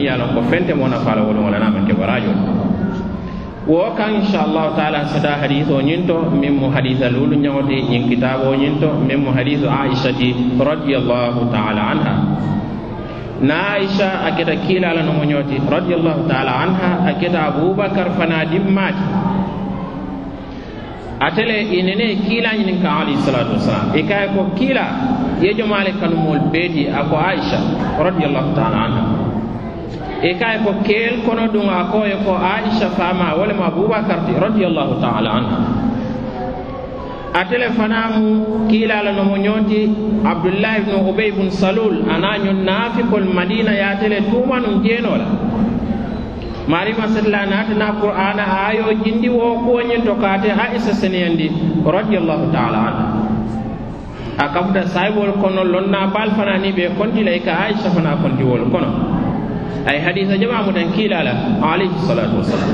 mi ye lon ko fente mo nafala wolu wala naman ke barajo wo kan inchallahu taala sata hadise o ñin to min mo hadise lulu ñawti ñin kitabe o ñin to min mo hadise aishati radiallahu taala anha na aicha a keta kiilala nomo ñooti radiallahu taala anha a keta aboubacar fana dimmati atele inene kiilañinin ka alayhi salatu wasalam e kaye ko kiila yejomale kanumol beeti a ko aicha radiallahu taala anha e kaye ko keel kono ɗum a koye ko e aicha fama walema aboubacar ti radiallahu taala anha atele fanamu kiilala nomo ñooti abdoullahi ibnu ubey bun salul ana ñun naafikol madina yatele tumanum jeenola. Marima satla natana qur'ana ayo jindi wo kuwoñin to kaate ha e isa seneyandi radiallahu taala anha a kafuta saybol kono lonna bal fanani ɓe kontila e ka aicha fana kontiwol kono. ay hadisa jama mutan kiilala alayhi salatu wasalam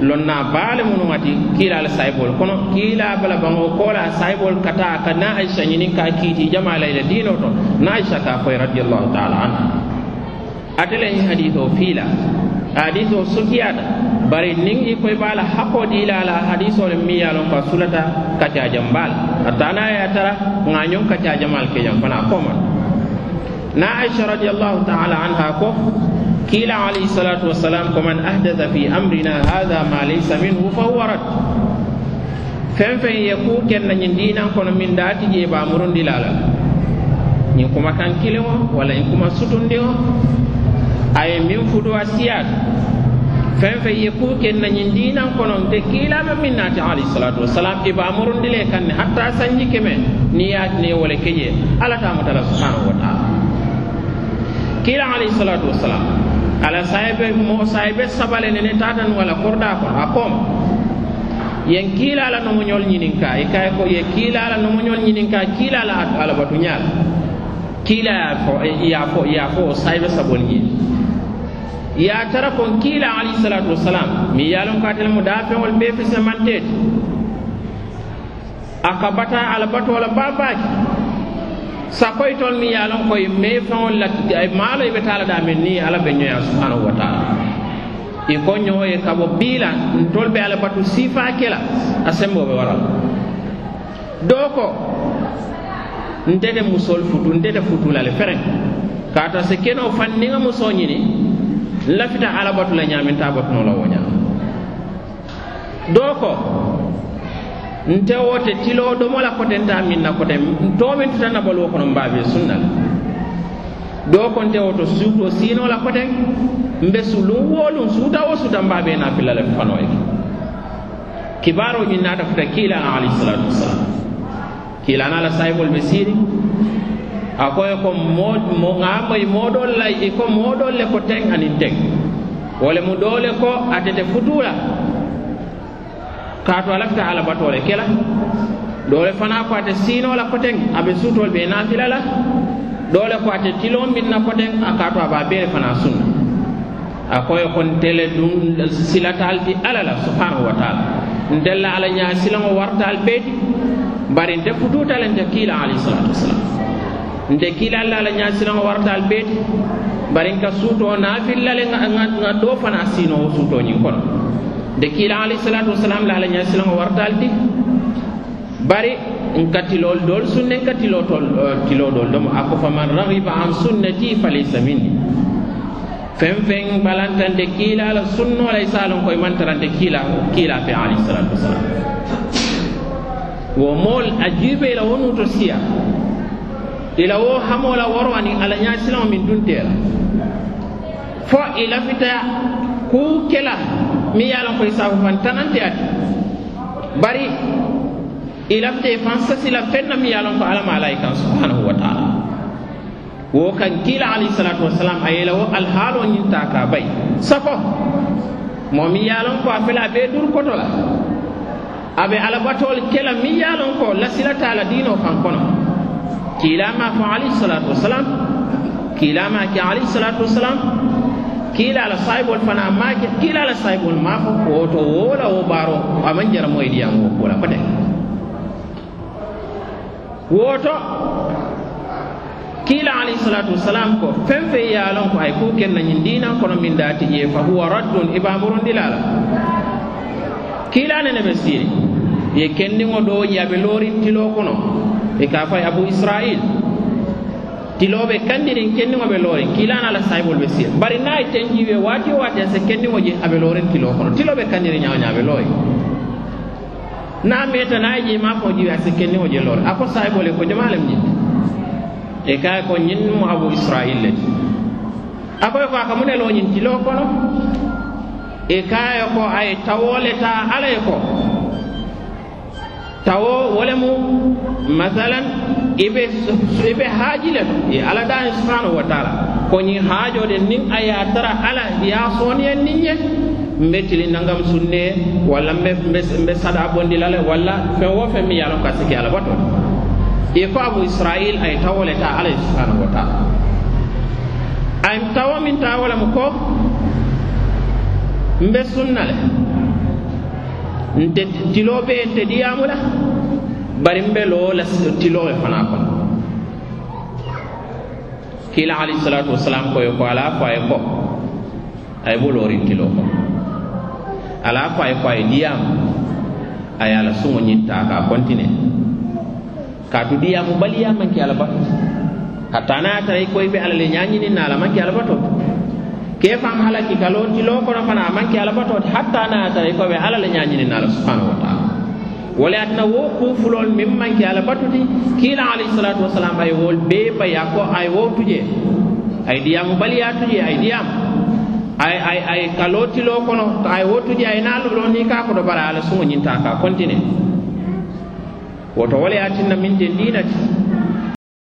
lonna baale munuŋati kiilala sayibol kono kiila bala baŋo koola sayibol kata ka na aicha ñinin ka kiiti jama layla diino to na aicha ka koye radiallahu taala anha. Ate le hadise o fiila hadise o sukiyata bari niŋ i koy baa la hakkoo diila la hadise o le miŋ ye loŋ ko sulata kacaajambaa la a taa naa ye a tara ŋaañoŋ kacaajamaal ke jaŋ fana a na aicha radiallahu taala anha ko kiila alayhi salatu wassalam ko man ahdatha fi amrina hada ma laysa minhu fa huwa rad fen fen ye ku kenna ñin dinan kono min daati je bamurundilala ñin kuma kan kili o walla ñin kuma sutundi o aye min fudu a siyaat fen fen ye ku kenna ñin dinan kono te kiilama min naati alayhi salatu wassalam i bamurundile kanne hatta sanji keme ni yaatine wala keje ala tamutala subhanahu wa taala kiila alayhi salatu wassalam. Ala sahibe mo sahibe sabale nene tatan wala korda ko a kom. Yen kiilala nomoñol ñininka i e kay ko ye kiilala nomoñol ñininka ala batu ñaal kiila ya fo e, ya fo ya fo sahibe sabol ñin ya tara kon kiila alayhi salatu wassalam. Mi yalon ka tel mo da feŋol be fesemanteete a aka bata alabatola babaki. sakoy toon mi ye a lon koye mee faŋol la maalo i be taa la daameŋ niŋ ala ɓe ñoya subhanahu wa taala. I ko ñoo ye ka bo bii la ntolu be ala batu siifaa ke la a semboo be wara la ko nte musol futu nte futulale futu fereŋ kaata se keno faŋ niŋ ñini n lafita ala batu la ñaamintaa batu noo la wo ñaa doo ko ntewo te tiloo domola kotenta min na kote to min tutanna baluwo kono mbaabe sunna la. Doo nte to suuto siinoo la koten mbe sulun woolun suuta wo suuta mbaabe na filla le fanoo ye kibaaroo ñiŋ naata futa kiilana alayhisalatu wassalam kiilana la sahibol be siiri. A ko e ko moo ŋa moyi moo e dool la i ko moodool le ko teŋ aniŋ teŋ. Wo le mu doo le ko atete futuu la. kaatu a lafita alabatole ke la doole fana ko ate siino la koteŋ a be suutol la doole ko ate tiloo min na a kaatu aba bere fana sunna. A koye kon tele dun silatal ti ala la subhanahu wa taala. Ndella ala ñaa silango wartal beti. Bari nte futuuta le nte kiila alayhi salatu wassalam. Nte kiila alla ala ñaa silango wartal beti. Bari nka suutoo naafilla le ŋa doo fana siinoo suutoo ñiŋ kono. de ki la ali salatu wassalam la la ñasi la nga war taldi bari nkati lol dol sunne kati lo tol eh, ti lo dol dama ak fa man an sunnati falisa minni. Fem fem balantan de ki la la sunno lay salon koy man tarante ki la ki la fi ali salatu wassalam. Wo mol ajibe la wonu to siya ila wo hamola warwani ala ñasi min dunte fo ila fitaya ku kelah mi ye lon koye saabu fan tanante ati bari i lafte fan sasila fenna mi ye lon ko alama alayi kan subhanahu wa taala wo kan kiila alayhi salatu wasalam a yela wo alhaalo ñinta ka bay safo mo mi ye lon ko a fela be dur koto la aɓe alabatol kela mi ye lon ko lasilata la diino fan kono kiilama fo alayhi salatu wasalam kiilama ke alayhi salatu wasalam kiila ala sahibol fana maake kila ala sahibol maafo fo woto wola wo baaro aman jara moye ɗiyam wo kuula kote woto kiila alayhi salatu wasalam ko fen fe ye lon ko ay ku kenna ñin dinan kono min dati je fa huwa raddun ibamurundilala kiilanene ɓe siiri ye kendiŋo ɗo yaɓe tilo kono. E ka fay abou israil tiloɓe kandirin kendiŋoɓe loorin kilana la sahibol be siya. Bari naye ten jiwe waati o waati se kendiŋo je aɓe loorin kilo kono. Tiloɓe kandiri ñawñaɓe looyi na meta naye je ma fo jiwe a se kendiŋo je loori a ko e ko jamaalem jitte e kaye ko ñin mo abu israil le. A e ko a ka mu ne looñin tilo kono. E kaye ko ay tawoleta ala ye ko. Tawo wolemu masalan iɓe iɓe haajile to e ala dani subhanahu wa taala. Koñin haajode nin a ya tara ala ya sooniyen nin ye mbe tili nangam sunne walla mbe mbe sada bondilale walla fen wo fen mi yalon ka siki ala bato. E fo abu israil ay tawole ta ala subhanahu wa taala. Ay tawo min tawole mo ko mbe sunna le. Nte tiloo be e nte diyaamu la bari n be loo la tiloo ye fana kono. Kiila alayhi salatu wasalam koye ko ala ko aye ko. Aye ye bo loorin tiloo kono. Ala ko aye ko aye ye diyaamu. A ye a suŋo ñintaa ka kontine kaatu diyaamu baliya manke ala bato. Hatta naŋ ye tara i be ala le ñaañinin na ala manke ala bato ke fam halaki ka loo tiloo kono fana a maŋ ke ala bato hatta naŋ ye tara ko be ala le ñaañinin na ala subhanahu wa taala. wala atna wo kufulol min manke ala batuti kiila alayhisalatu wasalam ay wol bee baya ko ay wowtu je ay diyamu baliyatu je ay diyamu ay ay ay kalotilo kono ay wottu je ay naa lolo ni ka ko koɗo bara ala suŋo ñinta ka continue woto wala atinna min de ndinati